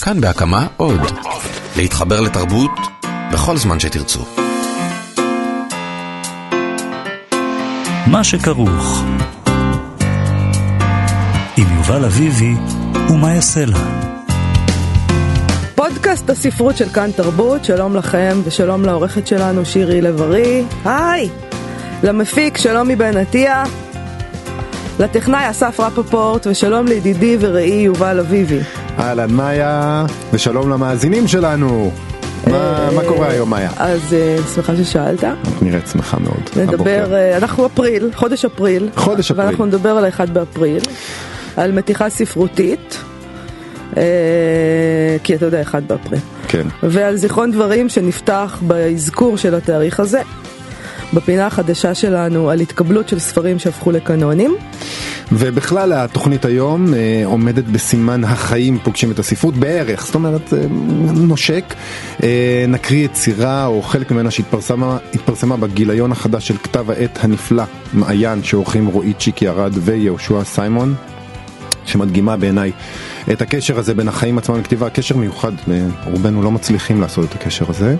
כאן בהקמה עוד. להתחבר לתרבות בכל זמן שתרצו. מה שכרוך עם יובל אביבי ומה יעשה לה. פודקאסט הספרות של כאן תרבות, שלום לכם ושלום לעורכת שלנו שירי לב-ארי, היי! למפיק שלומי בן עטיה, לטכנאי אסף רפפורט ושלום לידידי ורעי יובל אביבי. אהלן מאיה, ושלום למאזינים שלנו. מה, מה קורה היום מאיה? אז אה, שמחה ששאלת. את נראית שמחה מאוד. נדבר. אה, אנחנו אפריל, חודש אפריל. חודש אפריל. ואנחנו נדבר על ה-1 באפריל, על מתיחה ספרותית, אה, כי אתה יודע, 1 באפריל. כן. ועל זיכרון דברים שנפתח באזכור של התאריך הזה, בפינה החדשה שלנו על התקבלות של ספרים שהפכו לקנונים. ובכלל התוכנית היום אה, עומדת בסימן החיים פוגשים את הספרות בערך, זאת אומרת אה, נושק. אה, נקריא יצירה או חלק ממנה שהתפרסמה התפרסמה בגיליון החדש של כתב העת הנפלא מעיין שעורכים רועי צ'יקי ארד ויהושע סיימון. שמדגימה בעיניי את הקשר הזה בין החיים עצמם לכתיבה, קשר מיוחד, אה, רובנו לא מצליחים לעשות את הקשר הזה.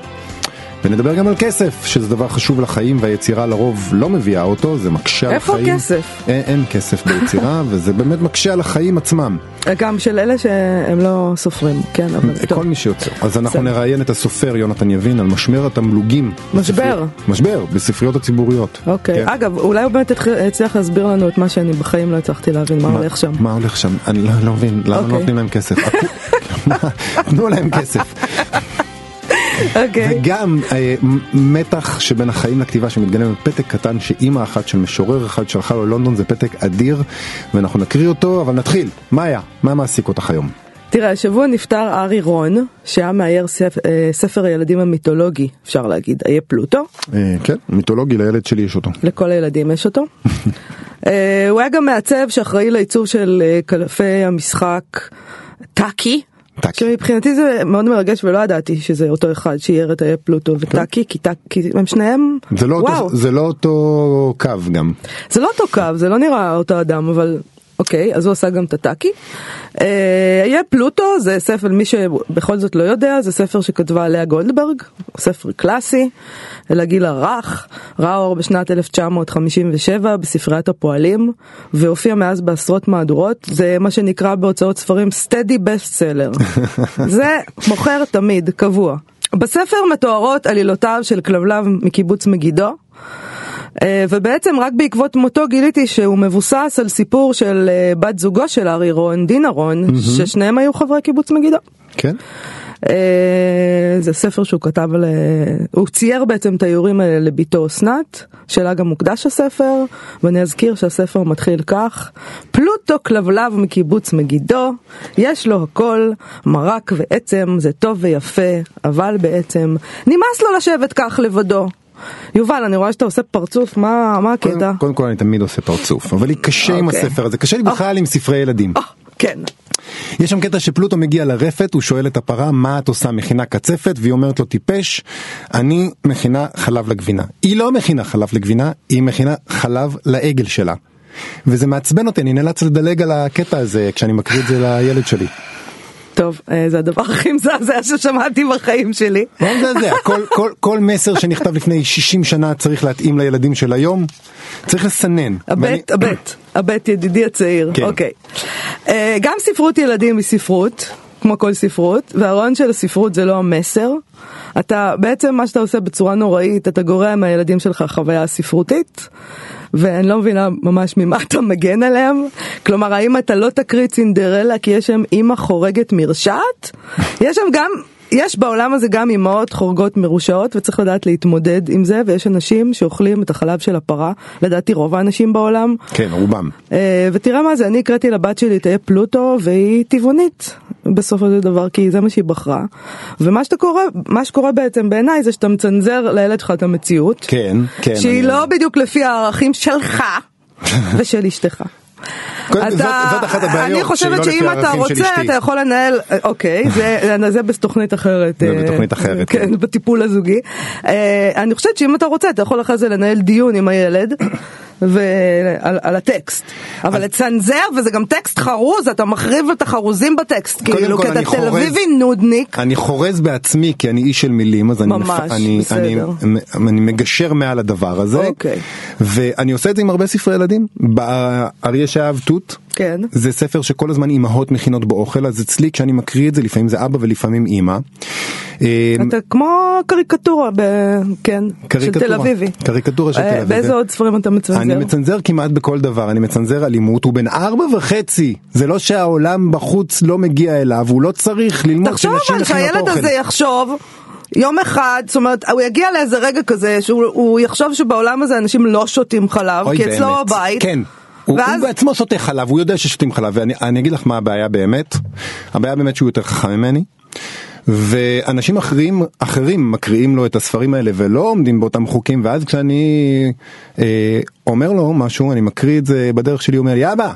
ונדבר גם על כסף, שזה דבר חשוב לחיים והיצירה לרוב לא מביאה אותו, זה מקשה על איפה החיים. הכסף? אין, אין כסף ביצירה, וזה באמת מקשה על החיים עצמם. גם של אלה שהם לא סופרים, כן, אבל טוב. כל מי שיוצר. אז אנחנו. נראיין את הסופר יונתן יבין על משמר התמלוגים. משבר. בספרי- משבר, בספריות הציבוריות. אוקיי, כן. אגב, אולי הוא באמת הצליח להסביר לנו את מה שאני בחיים לא הצלחתי להבין, מה הולך שם. מה הולך שם? אני לא, לא מבין, למה לא אוקיי. נותנים להם כסף? תנו להם כסף. אוקיי. וגם אה, מתח שבין החיים לכתיבה שמתגלם בפתק קטן שאימא אחת של משורר אחד שלחה לו ללונדון זה פתק אדיר ואנחנו נקריא אותו אבל נתחיל. מאיה, מה מעסיק אותך היום? תראה, השבוע נפטר ארי רון, שהיה מאייר ספ- אה, ספר הילדים המיתולוגי, אפשר להגיד, איה פלוטו. אה, כן, מיתולוגי לילד שלי יש אותו. לכל הילדים יש אותו. אה, הוא היה גם מעצב שאחראי לעיצוב של קלפי המשחק טאקי. טאקי. שמבחינתי זה מאוד מרגש ולא ידעתי שזה אותו אחד שאייר את איה פלוטו וטאקי, כי טאקי, הם שניהם, זה לא, אותו, זה לא אותו קו גם. זה לא אותו קו, זה לא נראה אותו אדם, אבל אוקיי, אז הוא עשה גם את הטאקי. אה, איה פלוטו זה ספר, מי שבכל זאת לא יודע, זה ספר שכתבה לאה גולדברג, ספר קלאסי, לגיל הרך, ראה אור בשנת 1957 בספריית הפועלים, והופיע מאז בעשרות מהדורות, זה מה שנקרא בהוצאות ספרים סטדי בסט סלר. זה מוכר תמיד, קבוע. בספר מתוארות עלילותיו של כלבלב מקיבוץ מגידו, אה, ובעצם רק בעקבות מותו גיליתי שהוא מבוסס על סיפור של אה, בת זוגו של ארי רון, דינה רון, ששניהם היו חברי קיבוץ מגידו. כן? אה, זה ספר שהוא כתב על... אה, הוא צייר בעצם את האיורים האלה לביתו אסנת, שלה גם מוקדש הספר, ואני אזכיר שהספר מתחיל כך: פלוטו כלבלב מקיבוץ מגידו, יש לו הכל, מרק ועצם, זה טוב ויפה, אבל בעצם נמאס לו לשבת כך לבדו. יובל, אני רואה שאתה עושה פרצוף, מה, מה הקטע? קודם, קודם כל אני תמיד עושה פרצוף, אבל לי קשה עם אוקיי. הספר הזה, קשה לי בכלל עם ספרי ילדים. אה, כן. יש שם קטע שפלוטו מגיע לרפת, הוא שואל את הפרה מה את עושה, מכינה קצפת, והיא אומרת לו טיפש, אני מכינה חלב לגבינה. היא לא מכינה חלב לגבינה, היא מכינה חלב לעגל שלה. וזה מעצבן אותי, אני נאלץ לדלג על הקטע הזה כשאני מקריא את זה לילד שלי. טוב, אה, זה הדבר הכי מזעזע ששמעתי בחיים שלי. לא מזעזע, כל, כל, כל מסר שנכתב לפני 60 שנה צריך להתאים לילדים של היום, צריך לסנן. ואני- הבט, הבט, הבט ידידי הצעיר, כן. אוקיי. אה, גם ספרות ילדים היא ספרות, כמו כל ספרות, והרעיון של הספרות זה לא המסר. אתה, בעצם מה שאתה עושה בצורה נוראית, אתה גורע מהילדים שלך חוויה ספרותית. ואני לא מבינה ממש ממה אתה מגן עליהם. כלומר, האם אתה לא תקריא צינדרלה כי יש שם אימא חורגת מרשעת? יש שם גם, יש בעולם הזה גם אימהות חורגות מרושעות וצריך לדעת להתמודד עם זה, ויש אנשים שאוכלים את החלב של הפרה, לדעתי רוב האנשים בעולם. כן, רובם. אה, ותראה מה זה, אני הקראתי לבת שלי את איה פלוטו והיא טבעונית בסופו של דבר כי זה מה שהיא בחרה. ומה שאתה קורא, מה שקורה בעצם בעיניי זה שאתה מצנזר לילד שלך את המציאות. כן, כן. שהיא אני- לא בדיוק לפי הערכים שלך ושל אשתך. אתה- זאת אחת הבעיות, אני חושבת שאם אתה רוצה. אתה יכול לנהל, אוקיי, זה, זה בתוכנית אחרת. זה אה, בתוכנית אחרת, כן, כן. בטיפול הזוגי. אה, אני חושבת שאם אתה רוצה אתה יכול אחרי זה לנהל דיון עם הילד. ועל על הטקסט. אבל לצנזר, וזה גם טקסט חרוז, אתה מחריב את החרוזים בטקסט, כאילו, כי אתה אני תל אביבי נודניק. אני חורז בעצמי כי אני איש של מילים אז אני, ממש, אני, בסדר. אני, אני מגשר מעל הדבר הזה אוקיי. ואני עושה את זה עם הרבה ספרי ילדים באריה שאהב תות כן. זה ספר שכל הזמן אימהות מכינות בו אוכל אז אצלי כשאני מקריא את זה לפעמים זה אבא ולפעמים אימא. אה, אתה כמו קריקטורה, ב... כן, של קריקטורה. תל אביבי. קריקטורה של אה, תל אביבי. באיזה עוד ספרים אתה מצנזר? אני מצנזר כמעט בכל דבר, אני מצנזר אלימות, הוא בן ארבע וחצי, זה לא שהעולם בחוץ לא מגיע אליו, הוא לא צריך ללמוד תחשוב שנשים מכינות שהילד אוכל. הזה יחשוב יום אחד, זאת אומרת, הוא יגיע לאיזה רגע כזה שהוא הוא יחשוב שבעולם הזה אנשים לא שותים חלב, כי אצלו. בבית. כן. הוא, ואז- הוא בעצמו שותה חלב, הוא יודע ששותים חלב, ואני אני אגיד לך מה הבעיה באמת, הבעיה באמת שהוא יותר חכם ממני, ואנשים אחרים, אחרים מקריאים לו את הספרים האלה ולא עומדים באותם חוקים, ואז כשאני אה, אומר לו משהו, אני מקריא את זה בדרך שלי, הוא אומר לי, אבא,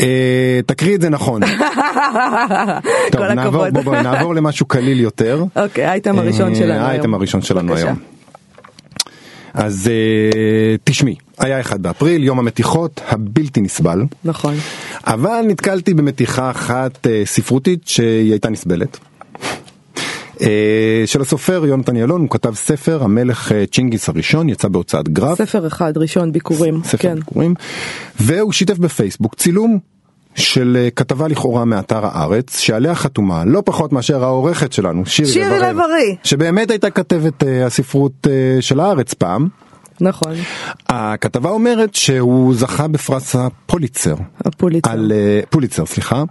אה, תקריא את זה נכון. טוב, נעבור. בוא, בוא, נעבור למשהו קליל יותר. אוקיי, האייטם הראשון אה, שלנו היום. האייטם הראשון שלנו. היום. אז אה, תשמעי, היה אחד באפריל, יום המתיחות הבלתי נסבל, נכון. אבל נתקלתי במתיחה אחת אה, ספרותית שהיא הייתה נסבלת. אה, של הסופר יונתן ילון, הוא כתב ספר המלך צ'ינגיס הראשון, יצא בהוצאת גרף. ספר אחד, ראשון, ביקורים. ספר כן. ביקורים, והוא שיתף בפייסבוק צילום של אה, כתבה לכאורה מאתר הארץ, שעליה חתומה לא פחות מאשר העורכת שלנו, שירי, שירי לב-ארי. שבאמת הייתה כתבת אה, הספרות אה, של הארץ פעם. נכון. הכתבה אומרת שהוא זכה בפרס הפוליצר. הפוליצר. על אה, פוליצר סליחה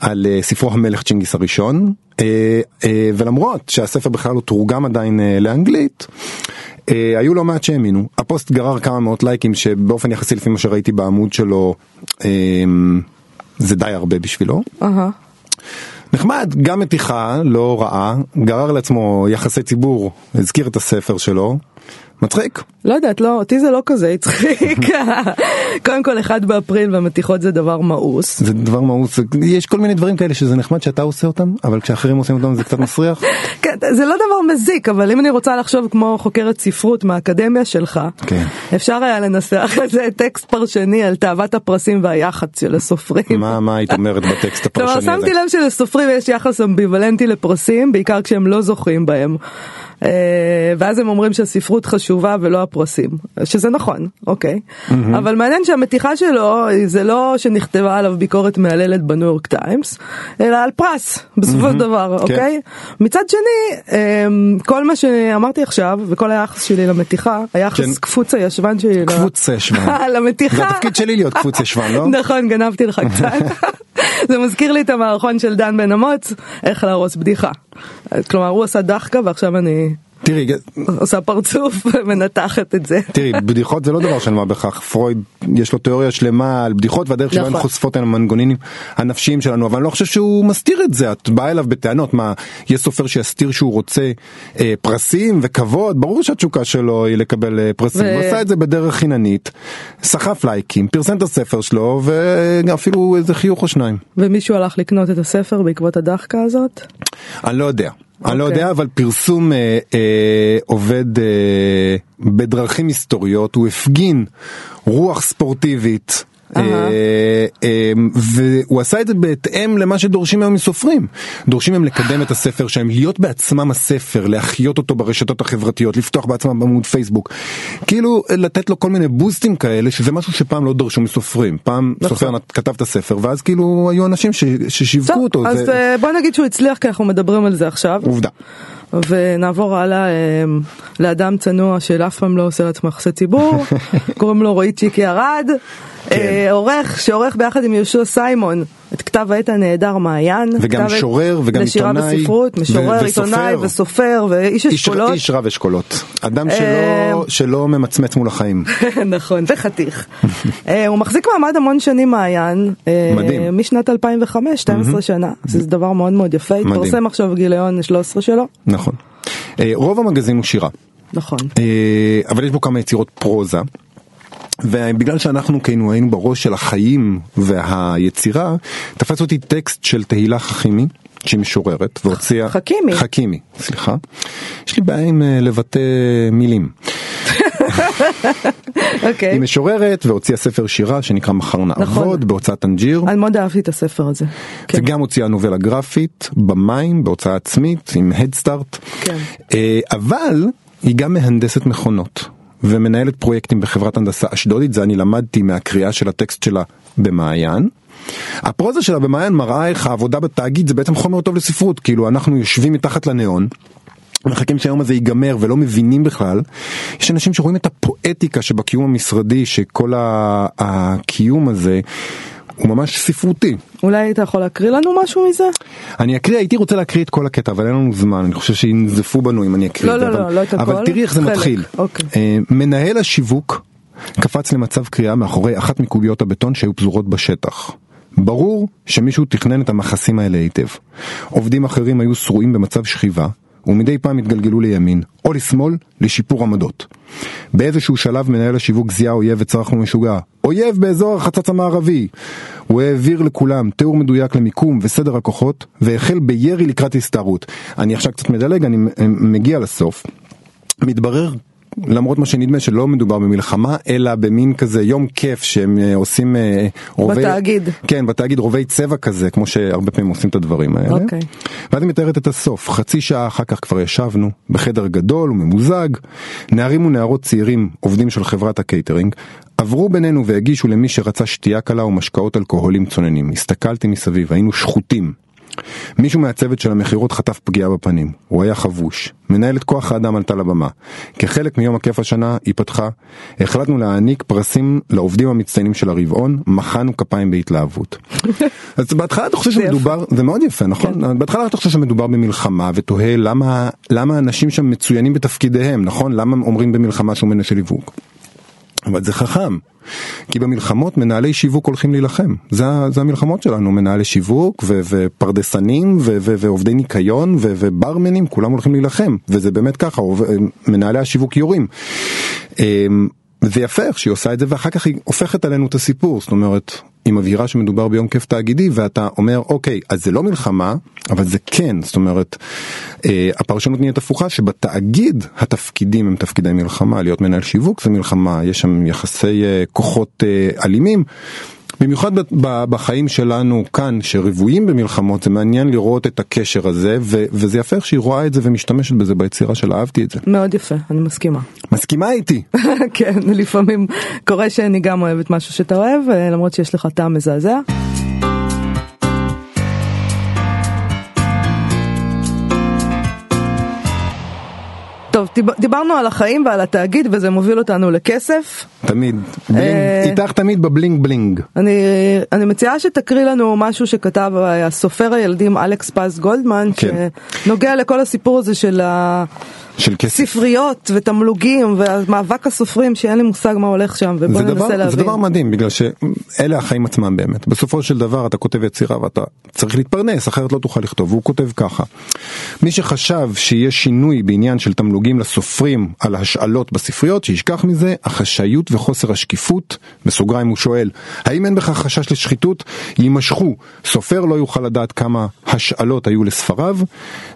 על אה, ספרו המלך צ'ינגיס הראשון אה, אה, ולמרות שהספר בכלל לא תורגם עדיין אה, לאנגלית אה, היו לא מעט שהאמינו הפוסט גרר כמה מאות לייקים שבאופן יחסי לפי מה שראיתי בעמוד שלו אה, זה די הרבה בשבילו. נחמד, גם מתיחה, לא רעה, גרר לעצמו יחסי ציבור, הזכיר את הספר שלו, מצחיק. לא יודעת, לא, אותי זה לא כזה הצחיק. קודם כל, אחד באפריל והמתיחות זה דבר מאוס. זה דבר מאוס, יש כל מיני דברים כאלה שזה נחמד שאתה עושה אותם, אבל כשאחרים עושים אותם זה קצת מסריח. כן, זה לא דבר מזיק, אבל אם אני רוצה לחשוב כמו חוקרת ספרות מהאקדמיה שלך, כן. אפשר היה לנסח איזה טקסט פרשני על תאוות הפרסים והיח"צ של הסופרים. מה, מה היית אומרת בטקסט כלומר, הפרשני הזה? שמתי לב שלסופרים יש יחס אמביוולנטי לפרסים, בעיקר כשהם לא זוכים בהם. אה, ואז הם אומרים שהספרות חשובה ולא הפרסים, שזה נכון, אוקיי. אבל מעניין שהמתיחה שלו זה לא שנכתבה עליו ביקורת מהללת בניו יורק טיימס, אלא על פרס, בסופו של דבר, אוקיי? מצד שני, אה, כל מה שאמרתי עכשיו, וכל היחס שלי למתיחה, כן. היחס קפוץ הישבן שלי קפוץ ישבן. למתיחה. זה התפקיד שלי להיות קפוץ ישבן, לא? נכון, גנבתי לך קצת. זה מזכיר לי את המערכון של דן בן אמוץ, איך להרוס בדיחה. כלומר, הוא עשה דחקה ועכשיו אני תראי, עושה פרצוף ומנתחת את זה. תראי, בדיחות זה לא דבר של מה בכך, פרויד יש לו תיאוריה שלמה על בדיחות והדרך שבה הן נכון. חושפות על המנגונים הנפשיים שלנו, אבל אני לא חושב שהוא מסתיר את זה, את באה אליו בטענות, מה, יש סופר שיסתיר שהוא רוצה אה, פרסים וכבוד, ברור שהתשוקה שלו היא לקבל אה, פרסים, ו- הוא עשה את זה בדרך חיננית, סחף לייקים, פרסם את הספר שלו ואפילו איזה חיוך או שניים. ומישהו הלך לקנות את הספר בעקבות הדחקה הזאת? אני לא יודע. אני לא אוקיי. יודע, אבל פרסום אה, אה, עובד אה, בדרכים היסטוריות, הוא הפגין רוח ספורטיבית. אה, אה, והוא עשה את זה בהתאם למה שדורשים היום מסופרים. דורשים מהם לקדם את הספר שלהם, להיות בעצמם הספר, להחיות אותו ברשתות החברתיות, לפתוח בעצמם בעמוד פייסבוק. כאילו לתת לו כל מיני בוסטים כאלה, שזה משהו שפעם לא דרשו מסופרים. פעם נכון. סופר כתב את הספר, ואז כאילו היו אנשים ש- ששיווקו אותו. אז אה, בוא נגיד שהוא הצליח כי אנחנו מדברים על זה עכשיו. עובדה. ונעבור הלאה אה, לאדם צנוע שאף פעם לא עושה לעצמו יחסי ציבור, קוראים לו רועי צ'יקי ארד, כן. אה, עורך שעורך ביחד עם יהושע סיימון את כתב העת הנהדר מעיין, וגם משורר וגם לשירה עיתונאי בספרות, ו- משורר. עיתונאי וסופר ואיש איש, אשכולות, איש רב אשכולות, אדם אה, שלא, שלא ממצמץ מול החיים. נכון, וחתיך. אה, הוא מחזיק מעמד המון שנים מעיין, אה, מדהים. משנת 2005, 12 שנה, זה דבר מאוד מאוד יפה. התפרסם עכשיו גיליון 13 שלו, נכון. רוב המגזין הוא שירה, נכון. אבל יש בו כמה יצירות פרוזה. ובגלל שאנחנו כאילו היינו בראש של החיים והיצירה, תפס אותי טקסט של תהילה חכימי, שהיא משוררת, והוציאה... חכימי. חכימי, סליחה. יש לי בעיה עם אה, לבטא מילים. אוקיי. היא משוררת והוציאה ספר שירה שנקרא מחר נכון. נעבוד בהוצאת טנג'יר. אני מאוד אהבתי את הספר הזה. כן. וגם הוציאה נובלה גרפית במים בהוצאה עצמית עם הדסטארט. כן. אה, אבל היא גם מהנדסת מכונות ומנהלת פרויקטים בחברת הנדסה אשדודית, זה אני למדתי מהקריאה של הטקסט שלה במעיין. הפרוזה שלה במעיין מראה איך העבודה בתאגיד זה בעצם חומר טוב לספרות, כאילו אנחנו יושבים מתחת לניאון. מחכים שהיום הזה ייגמר ולא מבינים בכלל. יש אנשים שרואים את הפואטיקה שבקיום המשרדי, שכל הקיום הזה הוא ממש ספרותי. אולי אתה יכול להקריא לנו משהו מזה? אני אקריא, הייתי רוצה להקריא את כל הקטע, אבל אין לנו זמן, אני חושב שינזפו בנו אם אני אקריא לא, את זה. לא, אבל, לא, לא את הכל. אבל תראי איך זה חלק, מתחיל. אוקיי. אה, מנהל השיווק קפץ למצב קריאה מאחורי אחת מקוביות הבטון שהיו פזורות בשטח. ברור שמישהו תכנן את המכסים האלה היטב. עובדים אחרים היו שרועים במצב שכיבה, ומדי פעם התגלגלו לימין, או לשמאל, לשיפור עמדות. באיזשהו שלב מנהל השיווק זיהה אויב וצרח לו משוגע, אויב באזור החצץ המערבי. הוא העביר לכולם תיאור מדויק למיקום וסדר הכוחות, והחל בירי לקראת הסתערות. אני עכשיו קצת מדלג, אני מגיע לסוף. מתברר למרות מה שנדמה שלא מדובר במלחמה אלא במין כזה יום כיף שהם אה, עושים אה, רובי בתאגיד. כן בתאגיד רובי צבע כזה כמו שהרבה פעמים עושים את הדברים האלה. אוקיי. ואז היא מתארת את הסוף. חצי שעה אחר כך כבר ישבנו בחדר גדול וממוזג. נערים ונערות צעירים עובדים של חברת הקייטרינג עברו בינינו והגישו למי שרצה שתייה קלה ומשקאות אלכוהולים צוננים. הסתכלתי מסביב היינו שחוטים מישהו מהצוות של המכירות חטף פגיעה בפנים, הוא היה חבוש. מנהלת כוח האדם עלתה לבמה. כחלק מיום הכיף השנה, היא פתחה. החלטנו להעניק פרסים לעובדים המצטיינים של הרבעון, מחאנו כפיים בהתלהבות. אז בהתחלה אתה חושב שמדובר, זה מאוד יפה, נכון? בהתחלה אתה חושב שמדובר במלחמה, ותוהה למה, למה אנשים שם מצוינים בתפקידיהם, נכון? למה אומרים במלחמה שהוא מנהל שיווק? אבל זה חכם, כי במלחמות מנהלי שיווק הולכים להילחם, זה, זה המלחמות שלנו, מנהלי שיווק ו- ופרדסנים ו- ו- ועובדי ניקיון ו- וברמנים, כולם הולכים להילחם, וזה באמת ככה, מנהלי השיווק יורים. אמ, זה יפה איך שהיא עושה את זה ואחר כך היא הופכת עלינו את הסיפור, זאת אומרת, היא מבהירה שמדובר ביום כיף תאגידי ואתה אומר אוקיי אז זה לא מלחמה אבל זה כן. זאת אומרת אה, הפרשנות נהיית הפוכה שבתאגיד התפקידים הם תפקידי מלחמה. להיות מנהל שיווק זה מלחמה. יש שם יחסי אה, כוחות אה, אלימים. במיוחד בחיים שלנו כאן שרוויים במלחמות זה מעניין לראות את הקשר הזה ו- וזה יפה איך שהיא רואה את זה ומשתמשת בזה ביצירה שלה אהבתי את זה. מאוד יפה, אני מסכימה. מסכימה איתי? כן, לפעמים קורה שאני גם אוהבת משהו שאתה אוהב, אה, למרות שיש לך טעם מזעזע. דיב- דיברנו על החיים ועל התאגיד וזה מוביל אותנו לכסף. תמיד. בלינג, אה, איתך תמיד בבלינג בלינג. אני, אני מציעה שתקריא לנו משהו שכתב הסופר הילדים אלכס פז גולדמן, כן. שנוגע לכל הסיפור הזה של של כסף. הספריות ותמלוגים ומאבק הסופרים שאין לי מושג מה הולך שם ובוא ננסה דבר, להבין. זה דבר מדהים בגלל שאלה החיים עצמם באמת. בסופו של דבר אתה כותב יצירה ואתה צריך להתפרנס אחרת לא תוכל לכתוב. והוא כותב ככה מי שחשב שיהיה שינוי בעניין של תמלוגים לסופרים על השאלות בספריות שישכח מזה החשאיות וחוסר השקיפות בסוגריים הוא שואל האם אין בכך חשש לשחיתות? יימשכו. סופר לא יוכל לדעת כמה השאלות היו לספריו.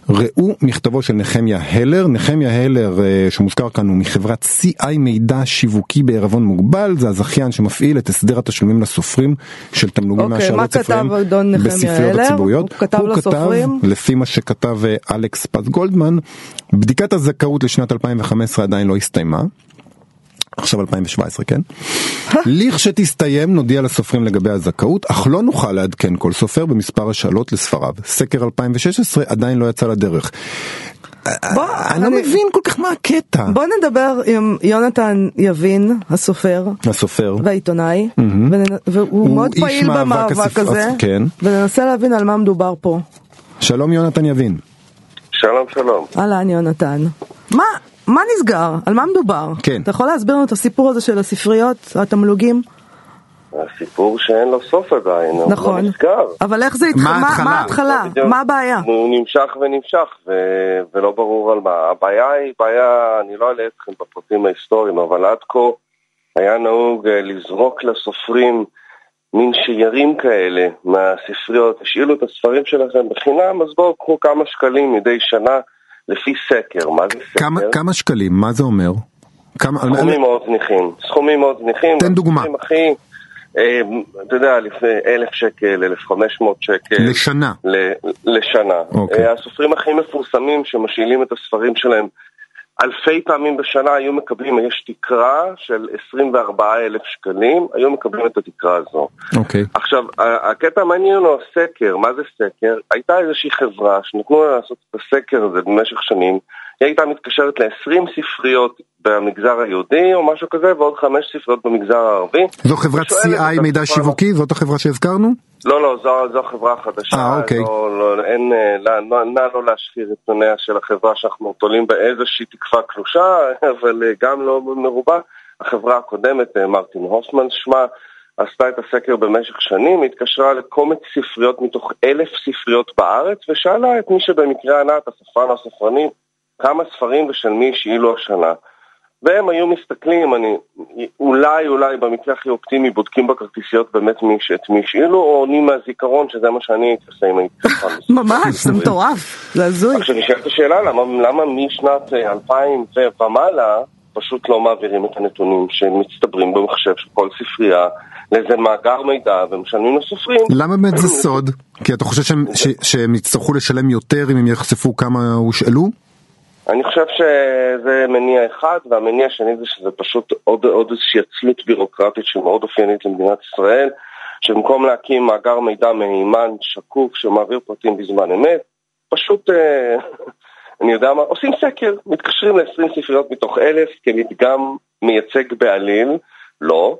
ראו מכתבו של נחמיה הלר נחמיה הלר אה, שמוזכר כאן הוא מחברת CI מידע שיווקי בערבון מוגבל זה הזכיין שמפעיל את הסדר התשלומים לסופרים של תמלוגים אוקיי, מהשאלות מה כתב ספרים בספריות הלר? הציבוריות. הוא כתב לסופרים? לפי מה שכתב אה, אלכס פז גולדמן בדיקת הזכאות לשנת 2015 עדיין לא הסתיימה. עכשיו 2017 כן. לכשתסתיים נודיע לסופרים לגבי הזכאות אך לא נוכל לעדכן כל סופר במספר השאלות לספריו. סקר 2016 עדיין לא יצא לדרך. בוא, אני לא אני- מבין כל כך מה הקטע. בוא נדבר עם יונתן יבין, הסופר הסופר. והעיתונאי, וננ- והוא הוא מאוד פעיל מאבק במאבק הספר- הזה, כן. וננסה להבין על מה מדובר פה. שלום יונתן יבין. שלום שלום. אהלן יונתן. מה, מה נסגר? על מה מדובר? כן. אתה יכול להסביר לנו את הסיפור הזה של הספריות, התמלוגים? הסיפור שאין לו סוף עדיין, הוא נכון. לא נסגר. אבל איך זה התח... מה מה ההתחלה? מה? בדיוק. מה הבעיה? הוא נמשך ונמשך ו- ולא ברור על מה. הבעיה היא בעיה, אני לא אלאה אתכם בפרטים ההיסטוריים, אבל עד כה היה נהוג אה, לזרוק לסופרים מין שיירים כאלה מהספריות, השאילו את הספרים שלכם בחינם, אז בואו קחו כמה שקלים מדי שנה לפי סקר. מה זה סקר? כמה, כמה שקלים? מה זה אומר? כמה, סכומים מאוד זניחים, סכומים מאוד זניחים. תן דוגמה. הכי, אתה יודע, לפני אלף שקל, אלף חמש מאות שקל. לשנה. ל- לשנה. אוקיי. אה, הסופרים הכי מפורסמים שמשאילים את הספרים שלהם אלפי פעמים בשנה היו מקבלים, יש תקרה של 24 אלף שקלים, היו מקבלים את התקרה הזו. אוקיי. עכשיו, ה- הקטע המעניין הוא הסקר, מה זה סקר? הייתה איזושהי חברה שנתנו לה לעשות את הסקר הזה במשך שנים, היא הייתה מתקשרת ל-20 ספריות במגזר היהודי או משהו כזה, ועוד חמש ספריות במגזר הערבי. זו חברת CI מידע שיווקי? זאת החברה שהזכרנו? לא, לא, זו, זו חברה חדשה. אה, אוקיי. לא, לא, אין, אה, לא, לא, נא לא להשחיר את פניה של החברה שאנחנו תולים באיזושהי תקווה קלושה, אבל אה, גם לא מרובה. החברה הקודמת, אה, מרטין הופמן שמה, עשתה את הסקר במשך שנים, התקשרה לקומץ ספריות מתוך אלף ספריות בארץ, ושאלה את מי שבמקרה ענה, את הספרן או הספרנים, כמה ספרים ושל מי השאילו השנה. והם היו מסתכלים, אני, אולי, אולי במקרה הכי אופטימי בודקים בכרטיסיות באמת מי, ש- את מי השאילו, או עונים מהזיכרון, שזה מה שאני הייתי עושה אם הייתי ספרן. ממש, זה מטורף, זה הזוי. עכשיו נשאלת השאלה, למה, למה משנת אה, 2000 ומעלה פשוט לא מעבירים את הנתונים שמצטברים במחשב של כל ספרייה לאיזה מאגר מידע ומשלמים לסופרים? למה באמת זה סוד? כי אתה חושב שהם, ש, שהם יצטרכו לשלם יותר אם הם יחשפו כמה הושאלו? אני חושב שזה מניע אחד, והמניע השני זה שזה פשוט עוד, עוד איזושהי עצלות בירוקרטית שמאוד אופיינית למדינת ישראל, שבמקום להקים מאגר מידע מהימן, שקוף, שמעביר פרטים בזמן אמת, פשוט, אה, אני יודע מה, עושים סקר, מתקשרים ל-20 ספריות מתוך אלף כמדגם מייצג בעליל, לא.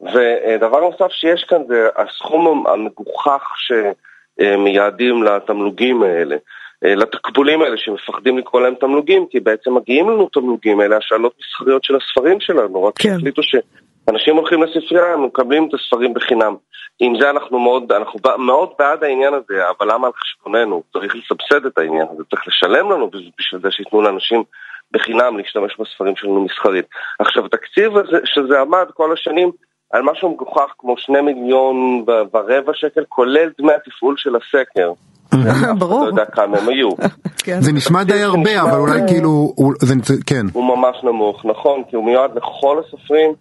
ודבר נוסף שיש כאן זה הסכום המגוחך שמייעדים לתמלוגים האלה. אה, לתקבולים האלה שמפחדים לקרוא להם תמלוגים, כי בעצם מגיעים לנו תמלוגים האלה, השאלות מסחריות של הספרים שלנו, רק כן. שהחליטו שאנשים הולכים לספרייה, הם מקבלים את הספרים בחינם. עם זה אנחנו מאוד, אנחנו מאוד בעד העניין הזה, אבל למה על חשבוננו? צריך לסבסד את העניין הזה, צריך לשלם לנו בש- בשביל זה שייתנו לאנשים בחינם להשתמש בספרים שלנו מסחרית. עכשיו, התקציב הזה, שזה עמד כל השנים על משהו מגוחך כמו שני מיליון ורבע שקל, כולל דמי התפעול של הסקר. ברור. לא יודע כמה הם היו. כן. זה נשמע די הרבה, אבל אולי כאילו, הוא- זה, כן. הוא ממש נמוך, נכון, כי הוא מיועד לכל הסופרים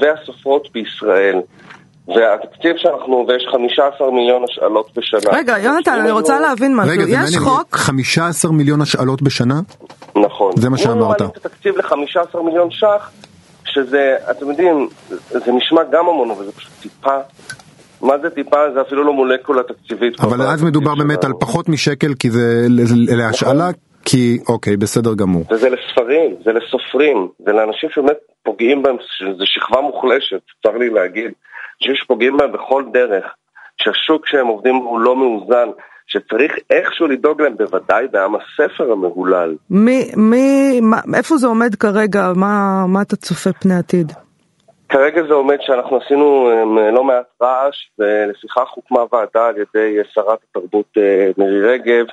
והסופרות בישראל. והתקציב שאנחנו, ויש 15 מיליון השאלות בשנה. רגע, יונתן, אני רוצה להבין משהו. רגע, זה יש מעניין, חוק, 15 מיליון השאלות בשנה? נכון. זה מה אם שאמרת. מעלים את התקציב ל-15 מיליון ש"ח, שזה, אתם יודעים, זה נשמע גם המון, אבל זה פשוט טיפה. מה זה טיפה? זה אפילו לא מולקולה תקציבית. אבל אז מדובר באמת על פחות משקל כי זה ל- להשאלה, כי אוקיי, בסדר גמור. וזה לספרים, זה לסופרים, זה לאנשים שבאמת פוגעים בהם, זה שכבה מוחלשת, צר לי להגיד, אנשים שפוגעים בהם בכל דרך, שהשוק שהם עובדים הוא לא מאוזן, שצריך איכשהו לדאוג להם, בוודאי בעם הספר המהולל. מי, מי, מה- איפה זה עומד כרגע? מה מה אתה צופה פני עתיד? כרגע זה עומד שאנחנו עשינו אמ, לא מעט רעש, ולפיכך הוקמה ועדה על ידי שרת התרבות אה, מירי רגב,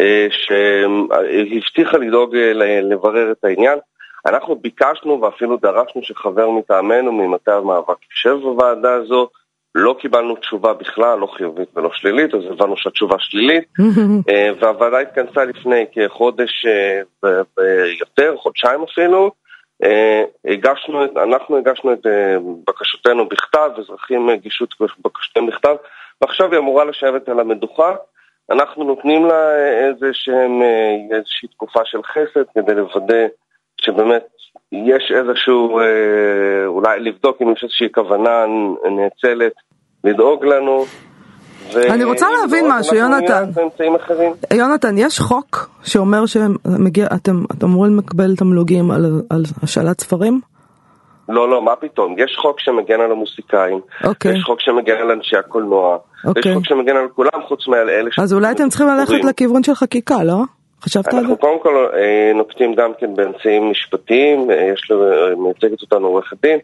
אה, שהבטיחה לדאוג אה, לברר את העניין. אנחנו ביקשנו ואפילו דרשנו שחבר מטעמנו ממטה המאבק יישב בוועדה הזו, לא קיבלנו תשובה בכלל, לא חיובית ולא שלילית, אז הבנו שהתשובה שלילית, אה, והוועדה התכנסה לפני כחודש אה, ויותר, חודשיים אפילו, אה, הגשנו, את- אנחנו הגשנו את אה, בקשותינו בכתב, אזרחים הגישו את בקשותיהם בכתב, ועכשיו היא אמורה לשבת על המדוכה. אנחנו נותנים לה אה, איזה שהם, אה, איזושהי תקופה של חסד כדי לוודא שבאמת יש איזשהו, אה, אולי לבדוק אם יש איזושהי כוונה נאצלת לדאוג לנו. אני רוצה אם להבין לא, משהו, יונתן. יונתן, יש חוק שאומר שאתם אתם, אתם אמורים לקבל תמלוגים על, על השאלת ספרים? לא, לא, מה פתאום? יש חוק שמגן על המוסיקאים, אוקיי. יש חוק שמגן על אנשי הקולנוע, אוקיי. יש חוק שמגן על כולם חוץ מעל אלה ש... אז אולי אתם צריכים ללכת. לכיוון של חקיקה, לא? חשבת על זה? אנחנו קודם כל אה, נוקטים גם כן באמצעים משפטיים, אה, יש לו, אה, מייצגת אותנו עורכת דין,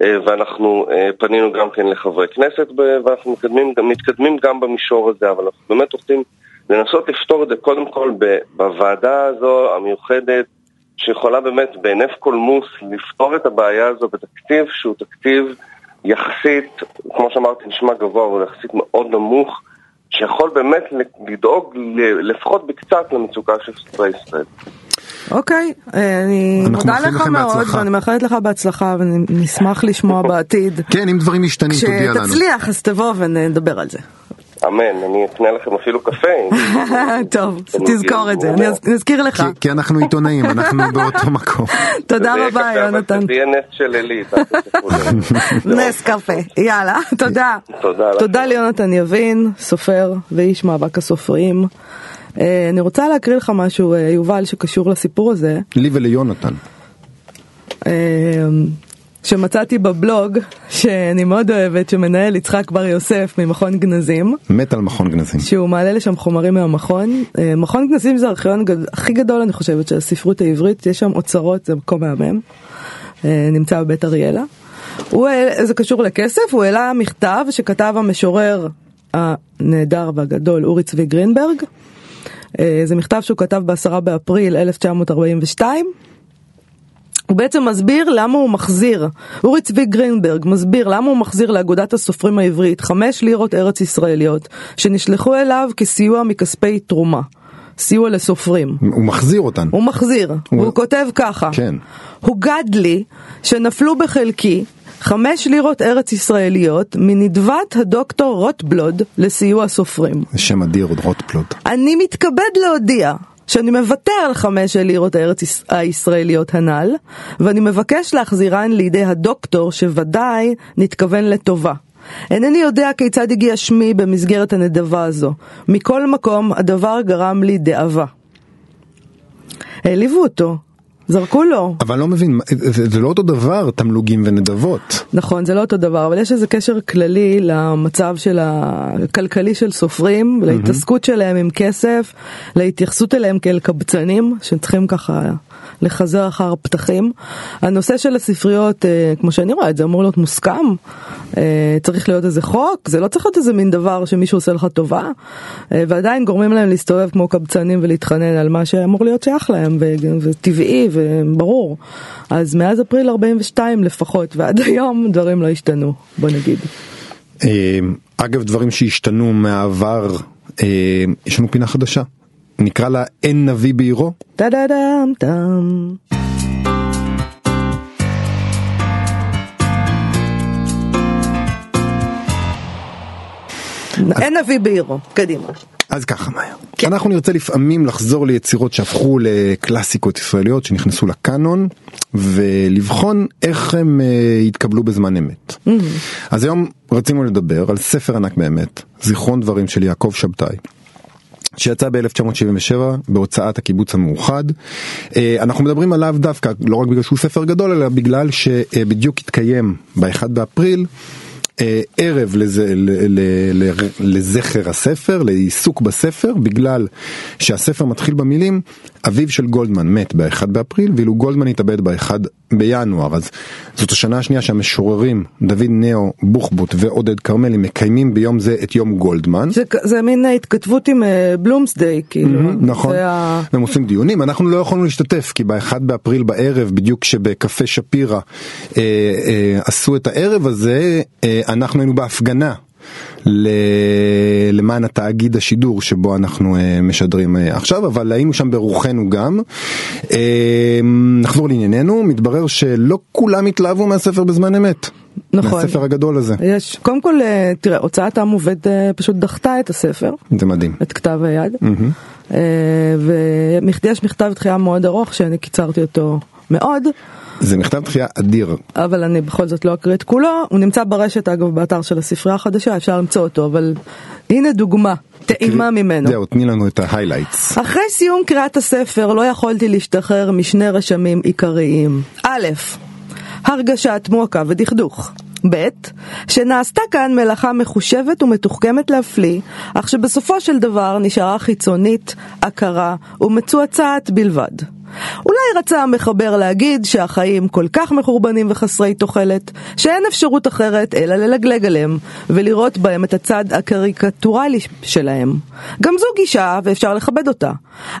ואנחנו אה, פנינו גם כן לחברי כנסת, ואנחנו מתקדמים, מתקדמים גם במישור הזה, אבל אנחנו באמת רוצים לנסות לפתור את זה קודם כל בוועדה הזו המיוחדת, שיכולה באמת בהינף קולמוס לפתור את הבעיה הזו בתקציב שהוא תקציב יחסית, כמו שאמרתי, נשמע גבוה, אבל יחסית מאוד נמוך. שיכול באמת לדאוג לפחות בקצת למצוקה של ישראל. אוקיי, אה, אני מודה לך מאוד. ואני מאחלת לך בהצלחה, ונשמח לשמוע בעתיד. כן, אם דברים משתנים, תודיע לנו. כשתצליח, אז תבוא ונדבר על זה. אמן, אני אקנה לכם אפילו קפה. טוב, תזכור את זה, אני אז- אזכיר לך. כי- אנחנו עיתונאים, אנחנו באותו מקום. תודה רבה, יונתן. זה יהיה נס של עילית. נס קפה, יאללה, תודה. תודה ליונתן יבין, סופר ואיש מאבק הסופרים. אה, אני רוצה להקריא לך משהו, אה, יובל, שקשור לסיפור הזה, לי וליונתן. אה, שמצאתי בבלוג, שאני מאוד אוהבת, שמנהל יצחק בר יוסף ממכון גנזים. מת על מכון גנזים. שהוא מעלה לשם חומרים מהמכון. מכון גנזים זה הארכיון הגד- הכי גדול אני חושבת של הספרות העברית, יש שם אוצרות, זה מקום מהמם. נמצא בבית אריאלה. הוא, זה קשור לכסף, הוא העלה מכתב שכתב המשורר הנהדר והגדול אורי צבי גרינברג. אה, זה מכתב שהוא כתב בעשרה באפריל 1942. הוא בעצם מסביר למה הוא מחזיר, אורי צבי גרינברג מסביר למה הוא מחזיר לאגודת הסופרים העברית חמש לירות ארץ ישראליות שנשלחו אליו כסיוע מכספי תרומה, סיוע לסופרים. הוא מחזיר אותן. הוא מחזיר, הוא- והוא כותב ככה, כן. הוגד לי שנפלו בחלקי חמש לירות ארץ ישראליות מנדבת הדוקטור רוטבלוד לסיוע סופרים. זה שם אדיר, עוד רוטפלוט. אני מתכבד להודיע שאני מוותר על חמש הלירות הארץ יש- הישראליות הנ"ל, ואני מבקש להחזירן לידי הדוקטור שוודאי נתכוון לטובה. אינני יודע כיצד הגיע שמי במסגרת הנדבה הזו. מכל מקום, הדבר גרם לי דאבה. העליבו אותו, זרקו לו. אבל אני לא מבין, זה, זה לא אותו דבר, תמלוגים ונדבות. נכון, זה לא אותו דבר, אבל יש איזה קשר כללי למצב של הכלכלי של סופרים, להתעסקות שלהם עם כסף, להתייחסות אליהם כאל קבצנים, שצריכים ככה לחזר אחר פתחים. הנושא של הספריות, אה, כמו שאני רואה את זה, אמור להיות מוסכם. אה, צריך להיות איזה חוק, זה לא צריך להיות איזה מין דבר שמישהו עושה לך טובה, אה, ועדיין גורמים להם להסתובב כמו קבצנים ולהתחנן על מה שאמור להיות שייך להם, וטבעי וברור. אז מאז אפריל 42 לפחות ועד היום דברים לא השתנו, בוא נגיד. אגב, דברים שהשתנו מהעבר, יש לנו פינה חדשה. נקרא לה אין נביא בעירו. טה דה דם טם. אין נביא בעירו, קדימה. אז ככה מאיה. כן. אנחנו נרצה לפעמים לחזור ליצירות שהפכו לקלאסיקות ישראליות שנכנסו לקאנון ולבחון איך הם אה, התקבלו בזמן אמת. אז היום רצינו לדבר על ספר ענק באמת, זיכרון דברים של יעקב שבתאי. שיצא ב-1977 בהוצאת הקיבוץ המאוחד. אה, אנחנו מדברים עליו דווקא לא רק בגלל שהוא ספר גדול אלא בגלל שבדיוק התקיים ב-1 באפריל אה, ערב לזה, לזכר הספר, לעיסוק בספר, בגלל שהספר מתחיל במילים אביו של גולדמן מת ב-1 באפריל, ואילו גולדמן התאבד ב-1 בינואר, אז זאת השנה השנייה שהמשוררים דוד נאו בוחבוט ועודד כרמלי מקיימים ביום זה את יום גולדמן. זה, זה מין התכתבות עם אה, בלומסדיי, כאילו. נכון, זה ה... הם עושים דיונים, אנחנו לא יכולנו להשתתף כי ב-1 באפריל בערב, בדיוק כשבקפה שפירא אה, אה, עשו את הערב הזה, אה, אנחנו היינו בהפגנה. למען התאגיד השידור שבו אנחנו אה, משדרים אה, עכשיו, אבל היינו שם ברוחנו גם. אה, נחזור לענייננו, מתברר שלא כולם התלהבו מהספר בזמן אמת. נכון. מהספר הגדול הזה. יש, קודם כל, אה, תראה, הוצאת עם עובד פשוט דחתה את הספר, זה מדהים. את כתב היד, אה, ויש מכתב דחייה מאוד ארוך שאני קיצרתי אותו מאוד. זה מכתב דחייה אדיר. אבל אני בכל זאת לא אקריא את כולו, הוא נמצא ברשת אגב באתר של הספרייה החדשה, אפשר למצוא אותו, אבל הנה דוגמה, טעימה ממנו. זהו, תני לנו את ההיילייטס. אחרי סיום קריאת הספר לא יכולתי להשתחרר משני רשמים עיקריים. א', הרגשת מועקה ודכדוך. ב', שנעשתה כאן מלאכה מחושבת ומתוחכמת להפליא, אך שבסופו של דבר נשארה חיצונית, עקרה ומצועצעת בלבד. אולי רצה המחבר להגיד שהחיים כל כך מחורבנים וחסרי תוחלת, שאין אפשרות אחרת אלא ללגלג עליהם, ולראות בהם את הצד הקריקטורלי שלהם. גם זו גישה ואפשר לכבד אותה.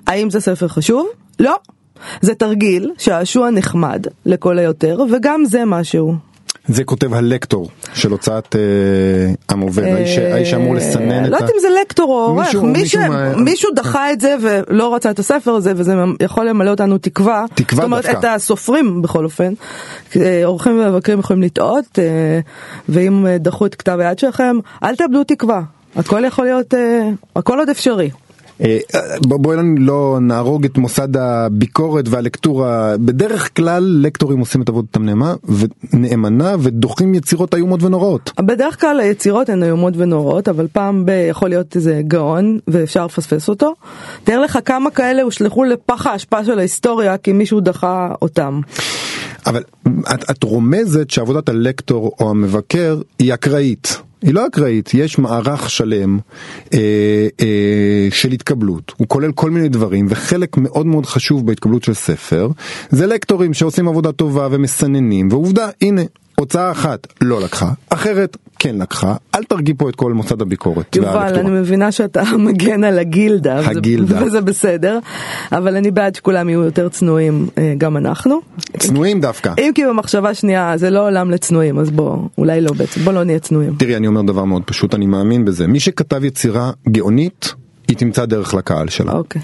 האם זה ספר חשוב? לא. זה תרגיל, שעשוע נחמד, לכל היותר, וגם זה משהו. זה כותב הלקטור של הוצאת אה, עם עובד, האיש האיש שאמור לסנן את לא ה... יודעת אם זה לקטור או עורך, מישהו- דחה את זה ולא רצה את הספר הזה וזה יכול למלא אותנו תקווה. תקווה זאת אומרת דווקא. את הסופרים בכל אופן. אה, עורכים ומבקרים יכולים לטעות אה, ואם אה, דחו את כתב היד שלכם אל תאבדו תקווה. הכל יכול להיות, אה, הכל עוד אפשרי. אה, בוא- בואי לא נהרוג את מוסד הביקורת והלקטורה. בדרך כלל לקטורים עושים את עבודתם נאמנה ונאמנה ודוחים יצירות איומות ונוראות. בדרך כלל היצירות הן איומות ונוראות, אבל פעם ב- יכול להיות איזה גאון ואפשר לפספס אותו. תאר לך כמה כאלה הושלכו לפח האשפה של ההיסטוריה כי מישהו דחה אותם. אבל את, את רומזת שעבודת הלקטור או המבקר היא אקראית. היא לא אקראית, יש מערך שלם אה, אה, של התקבלות, הוא כולל כל מיני דברים וחלק מאוד מאוד חשוב בהתקבלות של ספר זה לקטורים שעושים עבודה טובה ומסננים ועובדה הנה הוצאה אחת לא לקחה, אחרת כן לקחה, אל תרגי פה את כל מוסד הביקורת. יובל. אני מבינה שאתה מגן על הגילדה, הגילדה. וזה בסדר, אבל אני בעד שכולם יהיו יותר צנועים, אה, גם אנחנו. צנועים דווקא. אם כי במחשבה שנייה זה לא עולם לצנועים, אז בוא, אולי לא בעצם, בוא לא נהיה צנועים. תראי, אני אומר דבר מאוד פשוט, אני מאמין בזה. מי שכתב יצירה גאונית, היא תמצא דרך לקהל שלה. אוקיי.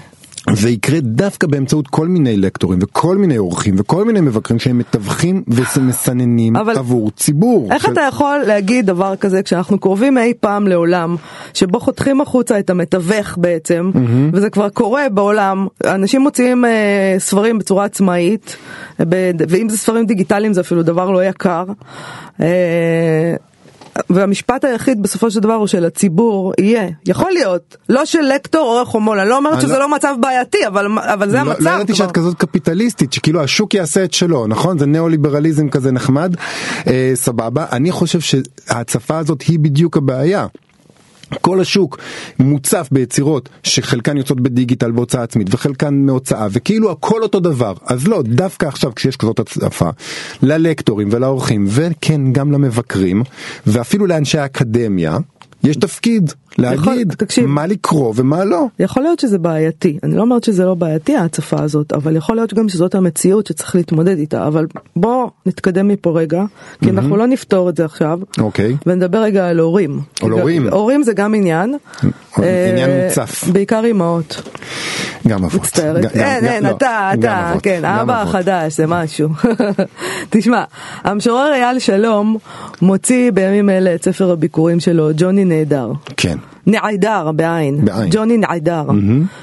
זה יקרה דווקא באמצעות כל מיני לקטורים וכל מיני אורחים וכל מיני מבקרים שהם מתווכים ומסננים אבל- עבור ציבור. איך של- אתה יכול להגיד דבר כזה כשאנחנו קרובים אי פעם לעולם שבו חותכים החוצה את המתווך בעצם וזה כבר קורה בעולם אנשים מוציאים אה, ספרים בצורה עצמאית ב- ואם זה ספרים דיגיטליים זה אפילו דבר לא יקר. אה, והמשפט היחיד בסופו של דבר הוא של הציבור יהיה יכול להיות לא של לקטור או חומול אני לא אומרת שזה לא- לא מצב בעייתי אבל זה לא- המצב. לא ידעתי. שאת כזאת קפיטליסטית שכאילו השוק יעשה את שלו נכון זה ניאו-ליברליזם כזה נחמד אה, סבבה אני חושב שההצפה הזאת היא בדיוק הבעיה. כל השוק מוצף ביצירות שחלקן יוצאות בדיגיטל בהוצאה עצמית וחלקן מהוצאה וכאילו הכל אותו דבר. אז לא דווקא עכשיו כשיש כזאת הצפה ללקטורים ולאורחים וכן גם למבקרים ואפילו לאנשי האקדמיה יש תפקיד להגיד תקשיב. מה לקרוא ומה לא. יכול להיות שזה בעייתי, אני לא אומרת שזה לא בעייתי ההצפה הזאת, אבל יכול להיות גם שזאת המציאות שצריך להתמודד איתה, אבל בוא נתקדם מפה רגע, כי אנחנו לא נפתור את זה עכשיו, אוקיי. ונדבר רגע על הורים. על הורים. הורים זה גם עניין, עניין אה, מוצף. בעיקר אימהות, גם אבות. מצטערת, אין אין לא, אתה אתה כן גם האבא אבות. החדש זה משהו, תשמע המשורר אייל שלום מוציא בימים אלה את ספר הביקורים שלו ג'וני נהדר. כן, נעדר בעין, בעין. ג'וני נעדר,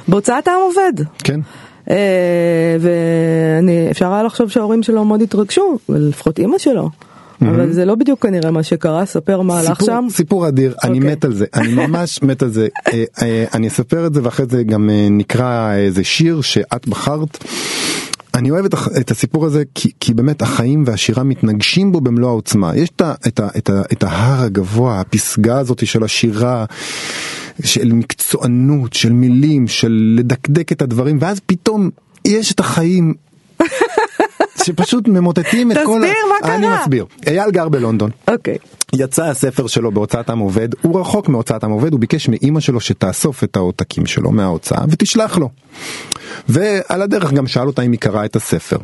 בהוצאת העם עובד. כן. אה, ואני אפשר היה לחשוב שההורים שלו מאוד התרגשו, לפחות אימא שלו. אבל זה לא בדיוק כנראה מה שקרה, ספר מה הלך שם. סיפור אדיר, אני אוקיי. מת על זה, אני ממש מת על זה. אה, אה, אני אספר את זה ואחרי זה גם נקרא איזה שיר שאת בחרת. אני אוהב את, את הסיפור הזה כי, כי באמת החיים והשירה מתנגשים בו במלוא העוצמה. יש את, ה- את, ה- את, ה- את ההר הגבוה, הפסגה הזאת של השירה, של מקצוענות, של מילים, של לדקדק את הדברים, ואז פתאום יש את החיים. שפשוט ממוטטים את כל... תסביר מה קרה. אני מסביר. אייל גר בלונדון. אוקיי. יצא הספר שלו בהוצאת עם עובד, הוא רחוק מהוצאת עם עובד, הוא ביקש מאימא שלו שתאסוף את העותקים שלו מההוצאה ותשלח לו. ועל הדרך גם שאל אותה אם היא קראה את הספר.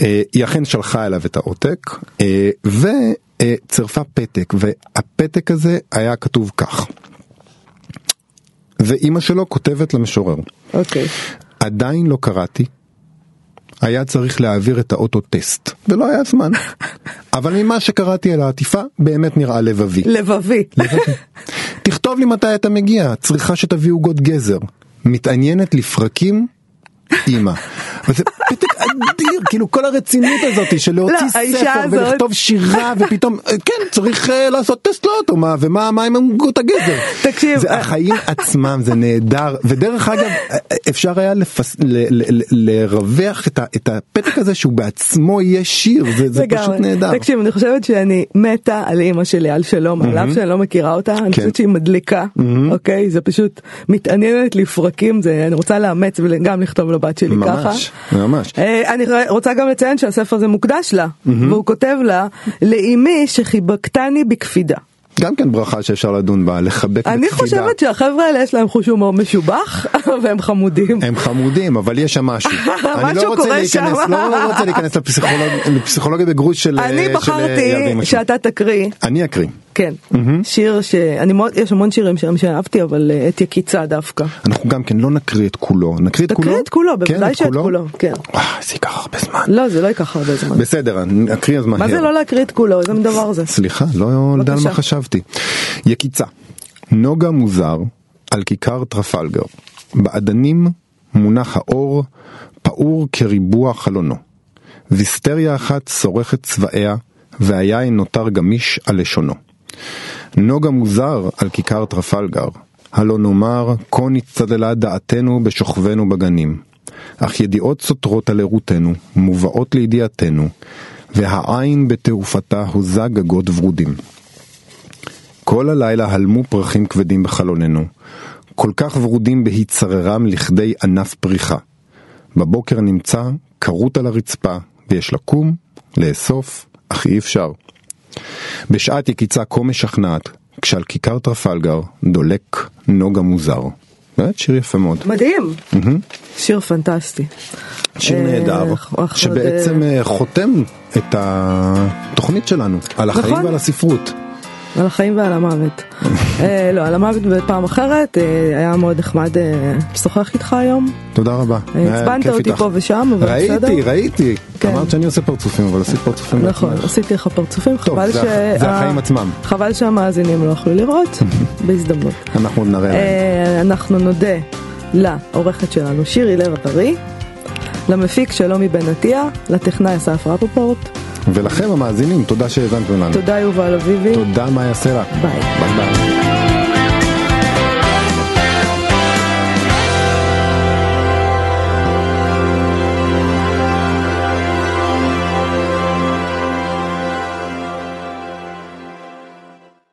אה, היא אכן שלחה אליו את העותק, אה, וצירפה פתק, והפתק הזה היה כתוב כך. ואימא שלו כותבת למשורר, אוקיי. עדיין לא קראתי, היה צריך להעביר את האוטו טסט, ולא היה זמן. אבל ממה שקראתי על העטיפה, באמת נראה לבבי. לבבי. תכתוב לי מתי אתה מגיע, צריכה שתביא עוגות גזר. מתעניינת לפרקים? אמא. וזה אדיר, כאילו כל הרצינות הזאת של להוציא לא, האישה ספר ולכתוב שירה ופתאום, אה, כן, צריך אה, לעשות טסט לאוטו, מה, ומה מה עם עוגות הגזר? תקשיב, זה אה, החיים עצמם, זה נהדר, ודרך אגב, אפשר היה לרווח את הפתק הזה שהוא בעצמו יהיה שיר, זה. פשוט נהדר. תקשיב, אני חושבת שאני מתה על אימא שלי, על שלום, על אף שאני לא מכירה אותה, אני כן. חושבת שהיא מדליקה, אוקיי? זה פשוט מתעניינת לפרקים, זה, אני רוצה לאמץ וגם לכתוב לבת שלי ככה. ממש, ממש. אה, אני רוצה גם לציין שהספר הזה מוקדש לה, והוא כותב לה, לאימי שחיבקתני בקפידה. גם כן ברכה שאפשר לדון בה, לחבק אני בקפידה. חושבת שהחבר'ה האלה יש להם חוש הומור משובח והם חמודים. הם חמודים, אבל יש שם משהו. אני משהו לא קורה להיכנס, שם. לא, לא רוצה להיכנס לפסיכולוג- לפסיכולוגיה בגרוש של אני של ילדים בחרתי משהו. שאתה תקריא, אני אקריא. כן, שיר שאני מאוד, יש המון שירים שירים שאהבתי אבל אה, את יקיצה דווקא. אנחנו גם כן לא נקריא את כולו, נקריא את כולו? תקריא את כולו, כן, בוודאי שאת כולו, כן. וואי, זה ייקח הרבה זמן. לא זה לא ייקח הרבה זמן. בסדר, אני אקריא אז מהר. מה זה לא להקריא את כולו? איזה מין דבר זה? סליחה, לא יודע על מה. חשבתי. יקיצה, נוגה מוזר על כיכר טרפלגר. באדנים מונח האור, פעור כריבוע חלונו. ויסטריה אחת שורחת צבעיה, והיין נותר גמיש על לשונו. נוגה מוזר על כיכר טרפלגר, הלא נאמר, כה נצטדלה דעתנו בשוכבנו בגנים. אך ידיעות סותרות על ערותנו, מובאות לידיעתנו, והעין בתעופתה הוזה גגות ורודים. כל הלילה הלמו פרחים כבדים בחלוננו, כל כך ורודים בהצטררם לכדי ענף פריחה. בבוקר נמצא כרות על הרצפה, ויש לקום, לאסוף, אך אי אפשר. בשעת יקיצה כה משכנעת, כשעל כיכר טרפלגר דולק נוגה מוזר. באמת שיר יפה מאוד. מדהים. שיר פנטסטי. שיר אה, נהדר, שבעצם אה, חותם את התוכנית שלנו, על החיים נכון. ועל הספרות. על החיים ועל המוות. אה, לא, על המוות בפעם אחרת, אה, היה מאוד נחמד אה, לשוחח איתך היום. תודה רבה. עצבנת אותי. פה ושם, אבל בסדר. ראיתי, ראיתי. כן. אמרת שאני עושה פרצופים, אבל עשית פרצופים נכון. עשיתי לך פרצופים, חבל הח- זה החיים עצמם. חבל שהמאזינים לא יכלו לראות, בהזדמנות. אנחנו עוד נראה להם. אנחנו נודה לעורכת שלנו שירי לב ארי, למפיק שלומי בן עטיה, לטכנאי אסף רפפורט, ולכם המאזינים, תודה שהאזנתם לנו. תודה יובל אביבי, תודה מאיה סלע. ביי. ביי ביי.